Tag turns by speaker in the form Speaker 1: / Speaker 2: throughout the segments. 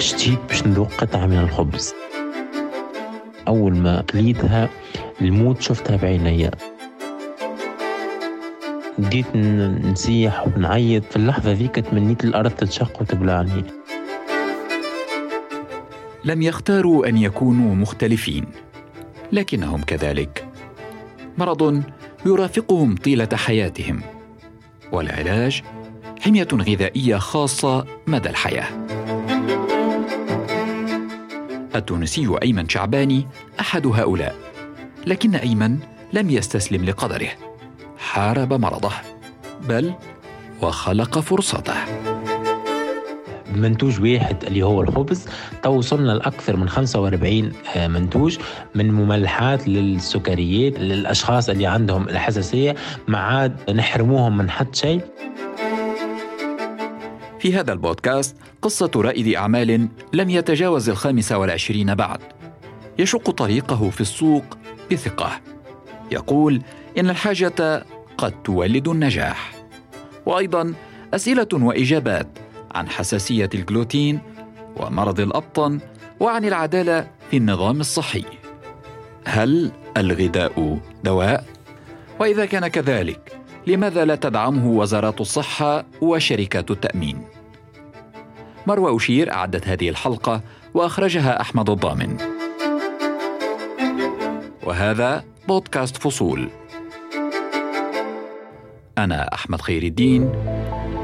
Speaker 1: اشتهيت باش نذوق قطعة من الخبز. أول ما كليتها الموت شفتها بعيني بديت نسيح ونعيط. في اللحظة ذيك تمنيت الأرض تتشق وتبلعني.
Speaker 2: لم يختاروا أن يكونوا مختلفين لكنهم كذلك مرض يرافقهم طيلة حياتهم والعلاج حمية غذائية خاصة مدى الحياة. التونسي أيمن شعباني أحد هؤلاء لكن أيمن لم يستسلم لقدره حارب مرضه بل وخلق فرصته.
Speaker 1: منتوج واحد اللي هو الخبز تو وصلنا لأكثر من 45 آه، منتوج من مملحات للسكريات للأشخاص اللي عندهم الحساسية ما عاد نحرموهم من حد شيء.
Speaker 2: في هذا البودكاست قصة رائد أعمال لم يتجاوز الخامسة والعشرين بعد. يشق طريقه في السوق بثقة. يقول إن الحاجة قد تولد النجاح. وأيضا أسئلة وإجابات عن حساسية الجلوتين ومرض الأبطن وعن العدالة في النظام الصحي. هل الغذاء دواء؟ وإذا كان كذلك لماذا لا تدعمه وزارات الصحة وشركات التأمين؟ مروى أشير أعدت هذه الحلقة وأخرجها أحمد الضامن. وهذا بودكاست فصول. أنا أحمد خير الدين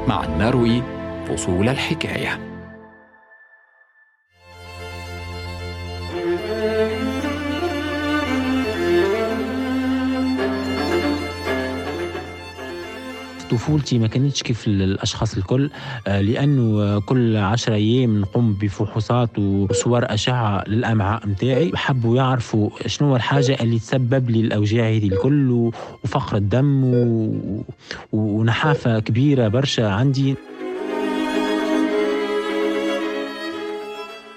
Speaker 2: مع النروي فصول الحكاية.
Speaker 1: طفولتي ما كانتش كيف الأشخاص الكل آه، لأنه كل عشرة أيام نقوم بفحوصات وصور أشعة للأمعاء متاعي. حبوا يعرفوا شنو الحاجة اللي تسبب لي الأوجاع هذه الكل وفقر الدم ونحافة كبيرة برشا عندي.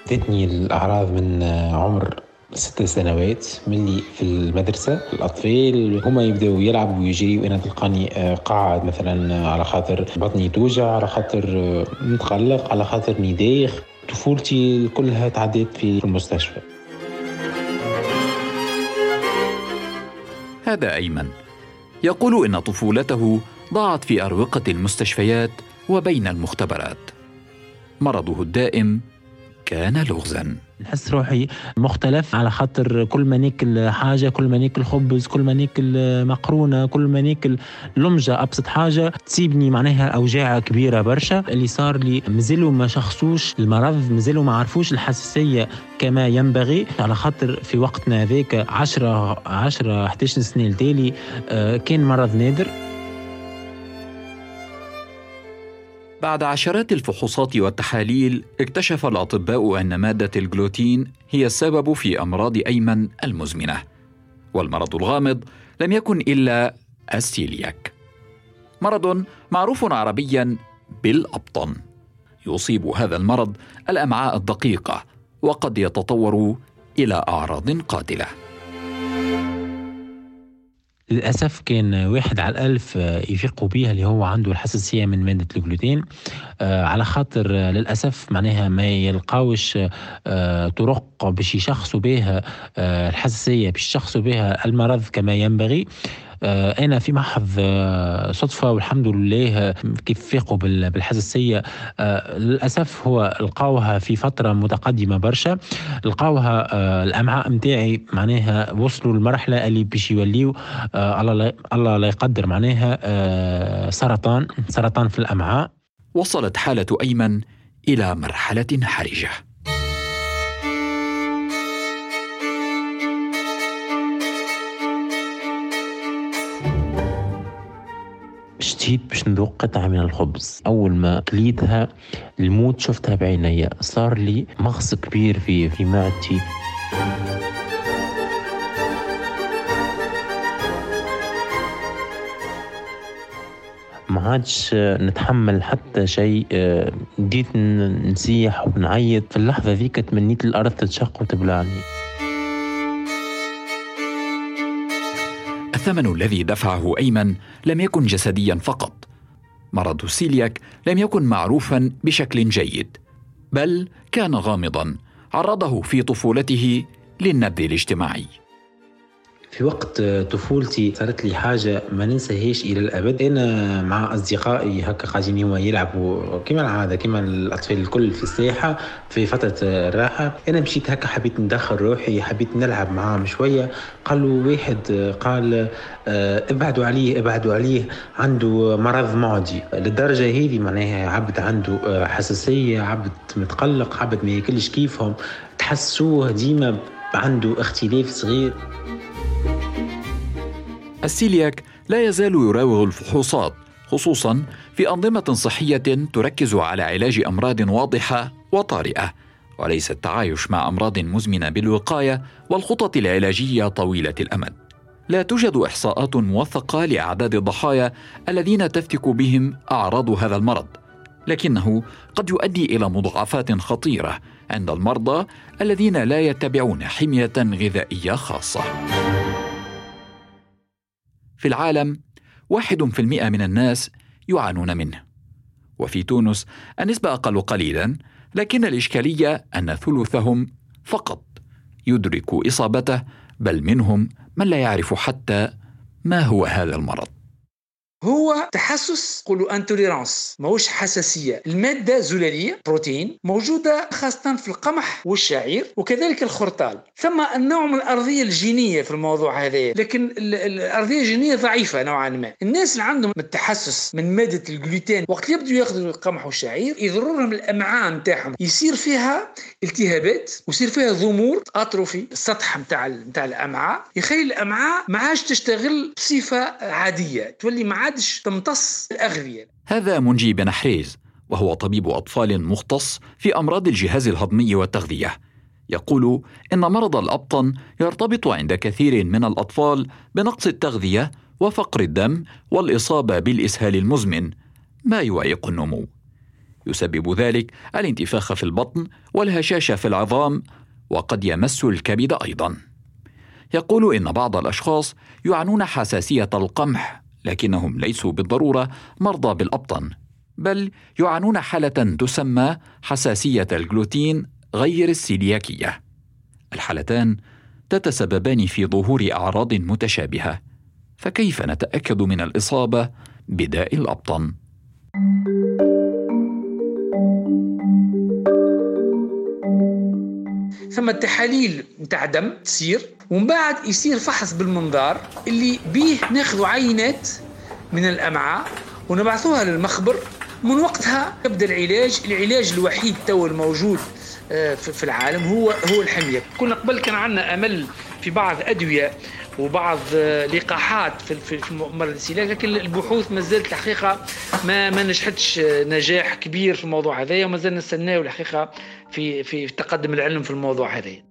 Speaker 1: جاتني الأعراض من عمر ست سنوات مني في المدرسة الأطفال هما يبدأوا يلعبوا ويجري وأنا تلقاني آه، قاعد مثلا على خاطر بطني توجع على خاطر آه، متقلق على خاطر ندايخ طفولتي كلها تعديت في المستشفى.
Speaker 2: هذا أيمن. يقول إن طفولته ضاعت في أروقة المستشفيات وبين المختبرات. مرضه الدائم كان لغزا.
Speaker 1: نحس روحي مختلف على خاطر كل ما ناكل حاجة كل ما ناكل خبز كل ما ناكل مقرونة كل ما ناكل لمجة أبسط حاجة تسيبني معناها أوجاع كبيرة برشا. اللي صار لي مازالوا ما شخصوش المرض مازالوا ما عرفوش الحساسية كما ينبغي. على خاطر في وقتنا هذاك 10 10 11 سنة التالي آه، كان مرض نادر.
Speaker 2: بعد عشرات الفحوصات والتحاليل اكتشف الأطباء أن مادة الجلوتين هي السبب في أمراض أيمن المزمنة. والمرض الغامض لم يكن إلا السيلياك. مرض معروف عربيا بالأبطن. يصيب هذا المرض الأمعاء الدقيقة وقد يتطور إلى أعراض قاتله
Speaker 1: للأسف كان واحد على الألف آه، يفيقوا بها اللي هو عنده الحساسية من مادة الجلوتين آه، على خاطر آه، للأسف معناها ما يلقاوش طرق باش يشخصوا بها الحساسية باش يشخصوا بها المرض كما ينبغي. أنا في محض آه، صدفة والحمد لله آه، كيف فيقوا بالحساسيه للأسف هو لقاوها في فترة متقدمة برشا. لقاوها الأمعاء متاعي معناها وصلوا للمرحلة اللي باش يوليو الله الله لا يقدر معناها سرطان سرطان في الأمعاء.
Speaker 2: وصلت حالة أيمن إلى مرحلة حرجة.
Speaker 1: اشتهيت باش نذوق قطعة من الخبز. أول ما كليتها الموت شفتها بعيني صار لي مغص كبير في في معدتي. ما عادش نتحمل حتى شيء. بديت نسيح ونعيط. في اللحظة ذيك تمنيت الأرض تتشق وتبلعني.
Speaker 2: الثمن الذي دفعه أيمن لم يكن جسديا فقط. مرض السيلياك لم يكن معروفا بشكل جيد بل كان غامضا عرضه في طفولته للنبذ الاجتماعي.
Speaker 1: في وقت طفولتي صارت لي حاجة ما ننساهاش إلى الأبد. أنا مع أصدقائي هكا قاعدين هما يلعبوا كما العادة كما الأطفال الكل في الساحة في فترة الراحة. أنا مشيت هكا حبيت ندخل روحي حبيت نلعب معاهم شوية. قالوا واحد قال آه، ابعدوا عليه ابعدوا عليه عنده مرض معدي. للدرجة هذه معناها عبد عنده آه، حساسية عبد متقلق عبد ما ياكلش كيفهم. تحسوه ديما عنده اختلاف صغير.
Speaker 2: السيلياك لا يزال يراوغ الفحوصات خصوصا في أنظمة صحية تركز على علاج أمراض واضحة وطارئة وليس التعايش مع أمراض مزمنة بالوقاية والخطط العلاجية طويلة الأمد. لا توجد إحصاءات موثقة لأعداد الضحايا الذين تفتك بهم أعراض هذا المرض لكنه قد يؤدي إلى مضاعفات خطيرة عند المرضى الذين لا يتبعون حمية غذائية خاصة. في العالم واحد في المئة من الناس يعانون منه. وفي تونس النسبة أقل قليلا لكن الإشكالية أن ثلثهم فقط يدرك إصابته بل منهم من لا يعرف حتى ما هو هذا المرض.
Speaker 3: هو تحسس قولوا انتوليرانس ماهوش حساسية. المادة زلالية بروتين موجودة خاصة في القمح والشعير وكذلك الخرطال. ثم النوع من الأرضية الجينية في الموضوع هذا. لكن الأرضية الجينية ضعيفة نوعا ما. الناس اللي عندهم التحسس من مادة الجلوتين وقت يبدوا ياخذوا القمح والشعير يضررهم الأمعاء نتاعهم. يصير فيها التهابات ويصير فيها ضمور اتروفي السطح نتاع نتاع الأمعاء. يخلي الأمعاء ما عادش تشتغل بصفة عادية. تولي ما عادش تمتص الأغذية.
Speaker 2: هذا منجي بن حريز وهو طبيب أطفال مختص في أمراض الجهاز الهضمي والتغذية. يقول إن مرض الأبطن يرتبط عند كثير من الأطفال بنقص التغذية وفقر الدم والإصابة بالإسهال المزمن ما يعيق النمو. يسبب ذلك الانتفاخ في البطن والهشاشة في العظام وقد يمس الكبد أيضا. يقول إن بعض الأشخاص يعانون حساسية القمح لكنهم ليسوا بالضرورة مرضى بالأبطن بل يعانون حالة تسمى حساسية الجلوتين غير السيلياكية. الحالتان تتسببان في ظهور أعراض متشابهة فكيف نتأكد من الإصابة بداء الأبطن؟
Speaker 3: ثم التحاليل نتاع دم تصير ومن بعد يصير فحص بالمنظار اللي بيه ناخذ عينات من الأمعاء ونبعثوها للمخبر. من وقتها يبدا العلاج العلاج الوحيد تو الموجود آه، في العالم هو هو الحميه كنا قبل كان عندنا أمل في بعض أدوية وبعض آه، لقاحات في مرض السلاح لكن البحوث ما زالت الحقيقة ما ما نجحتش آه، نجاح كبير في الموضوع هذايا وما زلنا نستناو الحقيقة في في تقدم العلم في الموضوع هذا.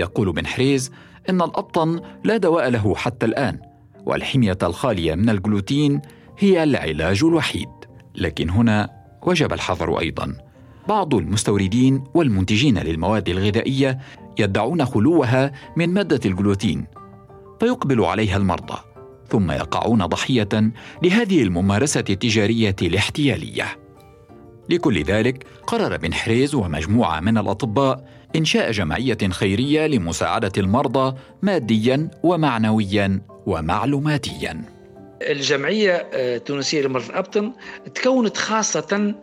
Speaker 2: يقول بن حريز إن الأبطن لا دواء له حتى الآن والحمية الخالية من الجلوتين هي العلاج الوحيد. لكن هنا وجب الحذر أيضا. بعض المستوردين والمنتجين للمواد الغذائية يدعون خلوها من مادة الجلوتين فيقبل عليها المرضى ثم يقعون ضحية لهذه الممارسة التجارية الاحتيالية. لكل ذلك قرر بن حريز ومجموعة من الأطباء إنشاء جمعية خيرية لمساعدة المرضى ماديا ومعنويا ومعلوماتيا.
Speaker 3: الجمعية آه، التونسية لمرض الأبطن تكونت خاصة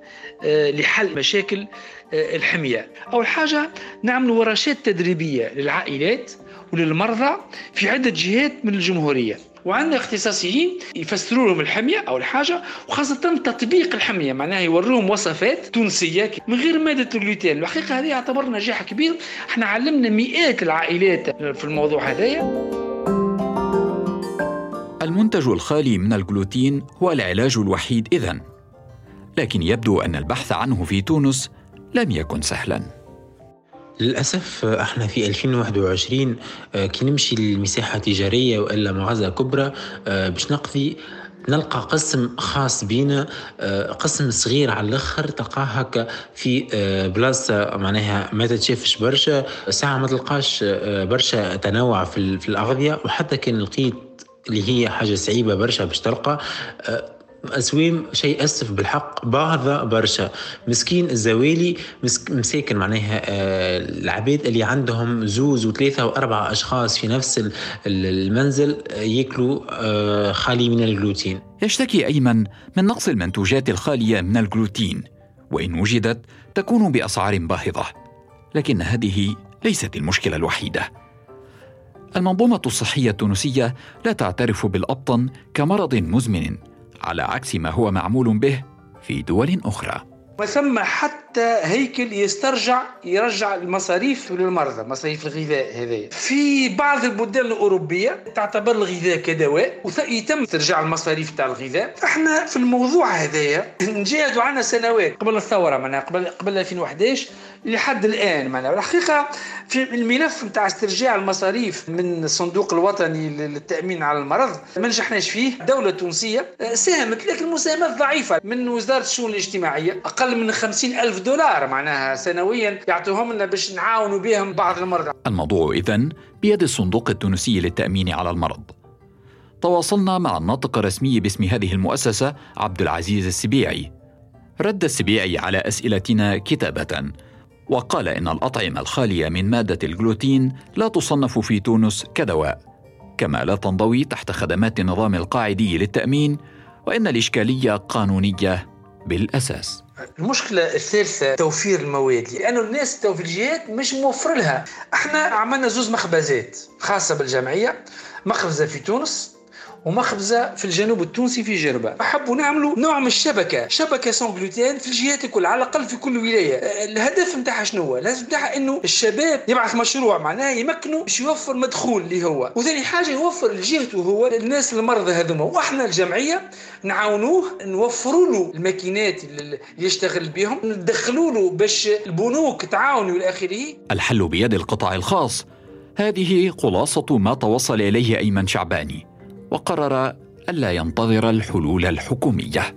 Speaker 3: آه، لحل مشاكل آه، الحمية. أول حاجة نعمل ورشات تدريبية للعائلات وللمرضى في عدة جهات من الجمهورية. وعندنا اختصاصيين يفسروا لهم الحمية أو الحاجة وخاصة تطبيق الحمية معناها يوروهم وصفات تونسية من غير مادة الجلوتين. الحقيقة هذه يعتبر نجاح كبير. إحنا علمنا مئات العائلات في الموضوع هذايا
Speaker 2: المنتج الخالي من الجلوتين هو العلاج الوحيد إذن. لكن يبدو أن البحث عنه في تونس لم يكن سهلا.
Speaker 1: للأسف إحنا في 2021 آه، كي نمشي لمساحة تجارية وإلا مغازة كبرى آه، باش نقضي نلقى قسم خاص بينا آه، قسم صغير على الأخر تلقاه هكا في بلاصة معناها ما تتشافش برشا ساعة ما تلقاش برشا تنوع في, في الأغذية وحتى كان لقيت اللي هي حاجة صعيبة برشا باش تلقى اسوام شيء أسف بالحق. بعضها برشا. مسكين الزوالي مساكن معناها آه، العباد اللي عندهم زوز وثلاثة وأربعة أشخاص في نفس المنزل آه، ياكلوا آه، خالي من الجلوتين.
Speaker 2: يشتكي أيمن من نقص المنتوجات الخالية من الجلوتين وإن وجدت تكون بأسعار باهظة. لكن هذه ليست المشكلة الوحيدة. المنظومة الصحية التونسية لا تعترف بالأبطن كمرض مزمن. على عكس ما هو معمول به في دول أخرى.
Speaker 3: وثم حتى هيكل يسترجع يرجع المصاريف للمرضى مصاريف الغذاء هذه في بعض البلدان الأوروبية تعتبر الغذاء كدواء ويتم ترجع المصاريف تاع الغذاء. إحنا في الموضوع هذايا نجاهدوا عنا سنوات قبل الثورة معناها قبل قبل 2011 لحد الآن معناها. الحقيقة في الملف نتاع استرجاع المصاريف من الصندوق الوطني للتأمين على المرض ما نجحناش فيه. الدولة التونسيه ساهمت لكن مساهمات ضعيفة. من وزارة الشؤون الاجتماعية أقل من 50 ألف دولار معناها سنويا يعطوهم لنا باش نعاونوا بهم بعض المرضى.
Speaker 2: الموضوع اذا بيد الصندوق التونسي للتأمين على المرض. تواصلنا مع الناطق الرسمي باسم هذه المؤسسة عبد العزيز السبيعي. رد السبيعي على أسئلتنا كتابة. وقال إن الأطعمة الخالية من مادة الجلوتين لا تصنف في تونس كدواء كما لا تنضوي تحت خدمات النظام القاعدي للتأمين وإن الإشكالية قانونية بالأساس.
Speaker 3: المشكلة الثالثة توفير المواد لأنه الناس التوفيرجيات مش موفر لها. إحنا عملنا زوز مخبزات خاصة بالجمعية مخبزة في تونس ومخبزة في الجنوب التونسي في جربة. حبوا نعملوا نوع من الشبكة. شبكة سون جلوتين في الجهات الكل على الأقل في كل ولاية. الهدف نتاعها شنو هو؟ الهدف نتاعها إنه الشباب يبعث مشروع معناه يمكنه باش يوفر مدخول اللي هو. وثاني حاجة يوفر لجهته هو الناس المرضى هذوما. وإحنا الجمعية نعاونوه نوفروا له الماكينات اللي يشتغل بهم ندخلوا له باش البنوك تعاونوا إلى آخره.
Speaker 2: الحل بيد القطاع الخاص. هذه خلاصة ما توصل إليه أيمن شعباني. وقرر الا ينتظر الحلول الحكومية.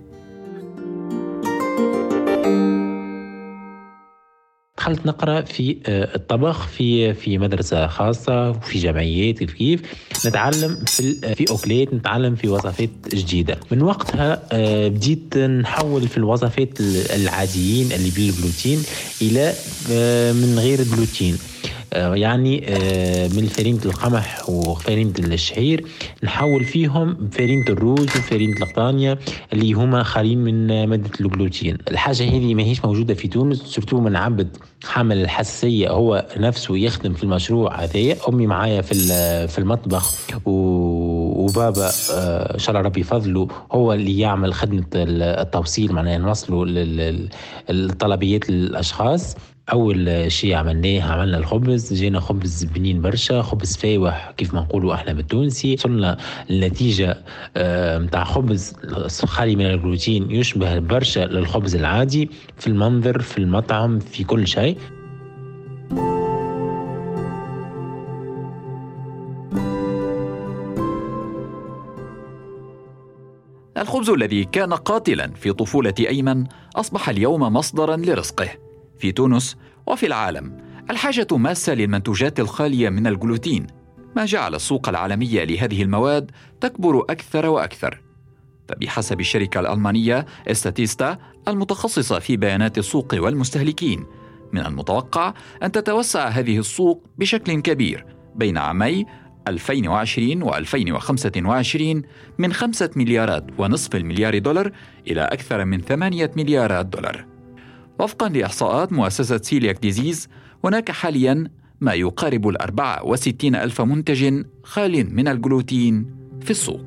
Speaker 1: دخلت نقرأ في آه، الطبخ في في مدرسة خاصة وفي جمعيات كيف كيف نتعلم في في أوكليت نتعلم في وظائف جديدة. من وقتها آه، بديت نحول في الوظائفات العاديين اللي بالجلوتين إلى آه، من غير الجلوتين آه، يعني آه، من فرينة القمح وفرينة الشعير نحول فيهم فرينة الروز وفرينة القطانية اللي هما خالين من مادة الجلوتين الحاجة هذه ما هيش موجودة في تونس سورتو من عبد حامل الحساسية هو نفسه يخدم في المشروع هذايا. أمي معايا في في المطبخ وبابا آه، إن شاء الله ربي فضله هو اللي يعمل خدمة التوصيل معناها نوصلوا الطلبيات للأشخاص. أول شيء عملناه عملنا الخبز جينا خبز بنين برشا خبز فاوح كيف ما نقولوا إحنا بالتونسي. وصلنا النتيجه نتاع آه، خبز خالي من الجلوتين يشبه برشا للخبز العادي في المنظر في المطعم في كل شيء.
Speaker 2: الخبز الذي كان قاتلا في طفولة أيمن أصبح اليوم مصدرا لرزقه. في تونس وفي العالم الحاجة ماسة للمنتوجات الخالية من الجلوتين. ما جعل السوق العالمية لهذه المواد تكبر أكثر وأكثر. فبحسب الشركة الألمانية إستاتيستا المتخصصة في بيانات السوق والمستهلكين من المتوقع أن تتوسع هذه السوق بشكل كبير بين عامي 2020 و 2025 من 5 مليارات ونصف المليار دولار إلى أكثر من 8 مليارات دولار. وفقا لإحصاءات مؤسسة Celiac Disease هناك حاليا ما يقارب الأربعة وستين ألف منتج خال من الجلوتين في السوق.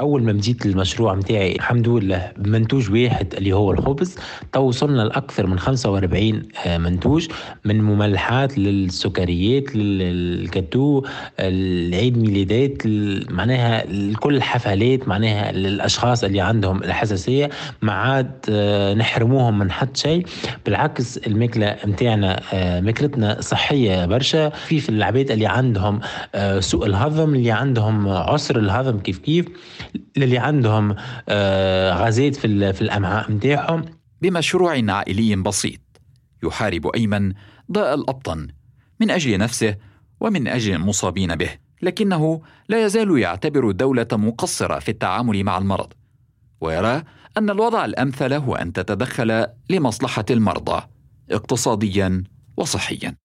Speaker 1: أول ما بديت المشروع متاعي الحمد لله بمنتوج واحد اللي هو الخبز. تو وصلنا لأكثر من 45 آه، منتوج. من مملحات للسكريات للكاتو العيد ميلادات معناها كل الحفلات معناها للأشخاص اللي عندهم الحساسية. ما عاد آه، نحرموهم من حد شيء. بالعكس الماكلة متاعنا آه، ماكلتنا صحية برشا. في في العباد اللي عندهم سوء الهضم اللي عندهم عسر الهضم كيف كيف. للي عندهم آه، غازات في الأمعاء نتاعهم
Speaker 2: بمشروع عائلي بسيط يحارب أيمن ضاء الأبطن من أجل نفسه ومن أجل المصابين به لكنه لا يزال يعتبر الدولة مقصرة في التعامل مع المرض ويرى أن الوضع الأمثل هو أن تتدخل لمصلحة المرضى اقتصاديا وصحيا.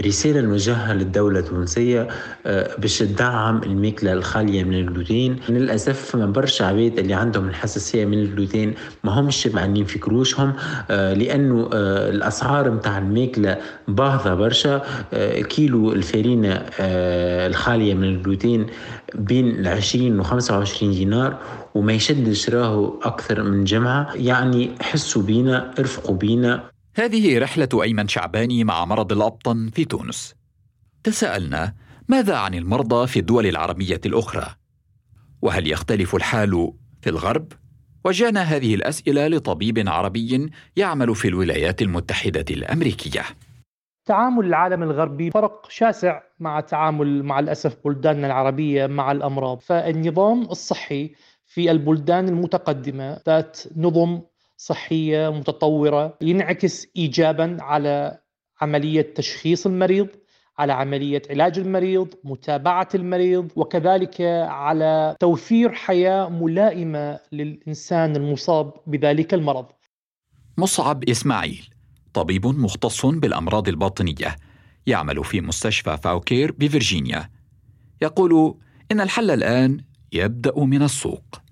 Speaker 1: رسالة نوجهها للدولة التونسية آه، باش تدعم الماكلة الخالية من الجلوتين للأسف ما برشا عباد اللي عندهم الحساسية من الجلوتين ما همش معنين في كروشهم آه، لأنه آه، الأسعار متاع الماكلة باهظة برشا. كيلو الفارينة الخالية من الجلوتين بين العشرين وخمسة وعشرين دينار وما يشدش راهو أكثر من جمعة. يعني حسوا بينا ارفقوا بينا.
Speaker 2: هذه رحلة أيمن شعباني مع مرض الأبطن في تونس. تساءلنا ماذا عن المرضى في الدول العربية الأخرى؟ وهل يختلف الحال في الغرب؟ وجانا هذه الأسئلة لطبيب عربي يعمل في الولايات المتحدة الأمريكية.
Speaker 4: تعامل العالم الغربي فرق شاسع مع تعامل مع الأسف بلداننا العربية مع الأمراض فالنظام الصحي في البلدان المتقدمة ذات نظم صحية متطورة ينعكس ايجابا على عملية تشخيص المريض على عملية علاج المريض، متابعة المريض، وكذلك على توفير حياة ملائمة للإنسان المصاب بذلك المرض.
Speaker 2: مصعب إسماعيل طبيب مختص بالأمراض الباطنية يعمل في مستشفى فاوكير بفرجينيا. يقول إن الحل الآن يبدأ من السوق.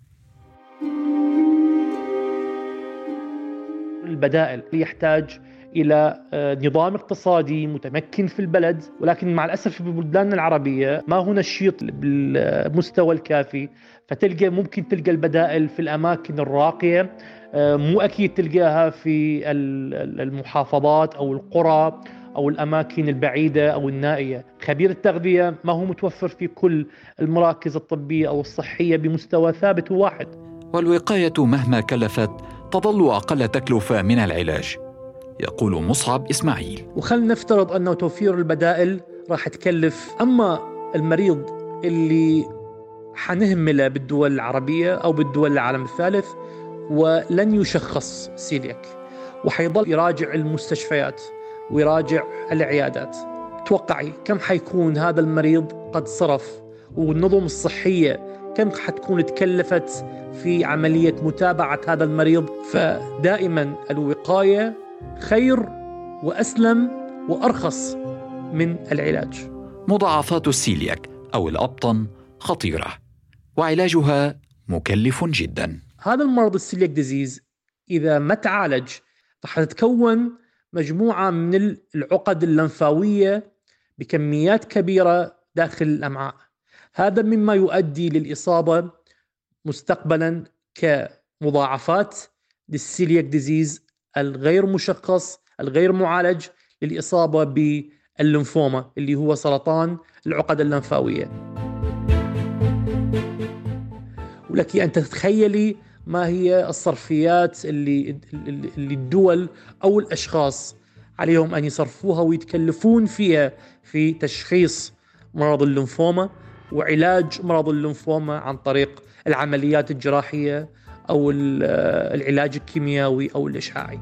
Speaker 4: البدائل يحتاج إلى آه، نظام اقتصادي متمكن في البلد ولكن مع الأسف في بلداننا العربية ما هو نشيط بالمستوى الكافي فتلقى ممكن تلقى البدائل في الأماكن الراقية آه، مو أكيد تلقاها في المحافظات أو القرى أو الأماكن البعيدة أو النائية، خبير التغذية ما هو متوفر في كل المراكز الطبية أو الصحية بمستوى ثابت وواحد.
Speaker 2: والوقاية مهما كلفت تظل أقل تكلفة من العلاج. يقول مصعب إسماعيل.
Speaker 4: وخلنا نفترض أنه توفير البدائل راح تكلف. أما المريض اللي حنهمله بالدول العربية أو بالدول العالم الثالث ولن يشخص سيلياك وحيظل يراجع المستشفيات ويراجع العيادات. توقعي كم حيكون هذا المريض قد صرف والنظم الصحية كم حتكون تكلفت في عملية متابعة هذا المريض؟ فدائما الوقاية خير وأسلم وأرخص من العلاج.
Speaker 2: مضاعفات السيلياك أو الأبطن خطيرة وعلاجها مكلف جدا.
Speaker 4: هذا المرض ال celiac disease إذا ما تعالج راح تتكون مجموعة من العقد اللمفاوية بكميات كبيرة داخل الأمعاء. هذا مما يؤدي للإصابة مستقبلا كمضاعفات للسيلياك ديزيز الغير مشخص الغير معالج للإصابة بالليمفوما اللي هو سرطان العقد اللمفاوية. ولك أن تتخيلي ما هي الصرفيات اللي اللي الدول أو الأشخاص عليهم أن يصرفوها ويتكلفون فيها في تشخيص مرض الليمفوما وعلاج مرض الليمفوما عن طريق العمليات الجراحية أو العلاج الكيميائي أو الإشعاعي.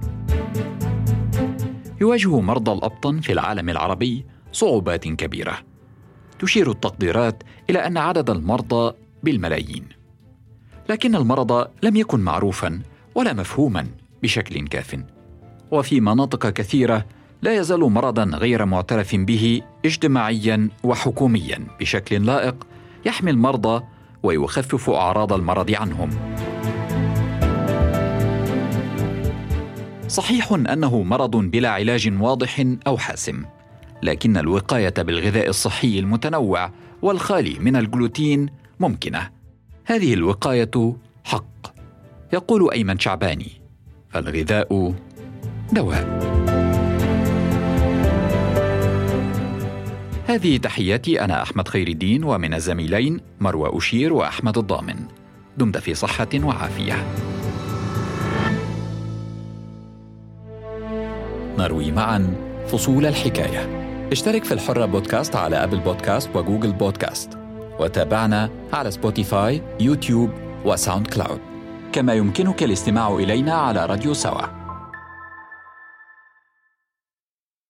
Speaker 2: يواجه مرضى الأبطن في العالم العربي صعوبات كبيرة. تشير التقديرات إلى أن عدد المرضى بالملايين. لكن المرض لم يكن معروفا ولا مفهوما بشكل كاف. وفي مناطق كثيرة لا يزال مرضا غير معترف به اجتماعيا وحكوميا بشكل لائق يحمي المرضى ويخفف أعراض المرض عنهم. صحيح أنه مرض بلا علاج واضح أو حاسم لكن الوقاية بالغذاء الصحي المتنوع والخالي من الجلوتين ممكنة. هذه الوقاية حق. يقول أيمن شعباني الغذاء دواء. هذه تحياتي أنا أحمد خير الدين ومن الزميلين مروى أشير وأحمد الضامن. دمت في صحة وعافية. نروي معا فصول الحكاية. اشترك في الحرة بودكاست على Apple Podcast و Google Podcast. وتابعنا على Spotify YouTube و SoundCloud. كما يمكنك الاستماع إلينا على راديو سوا.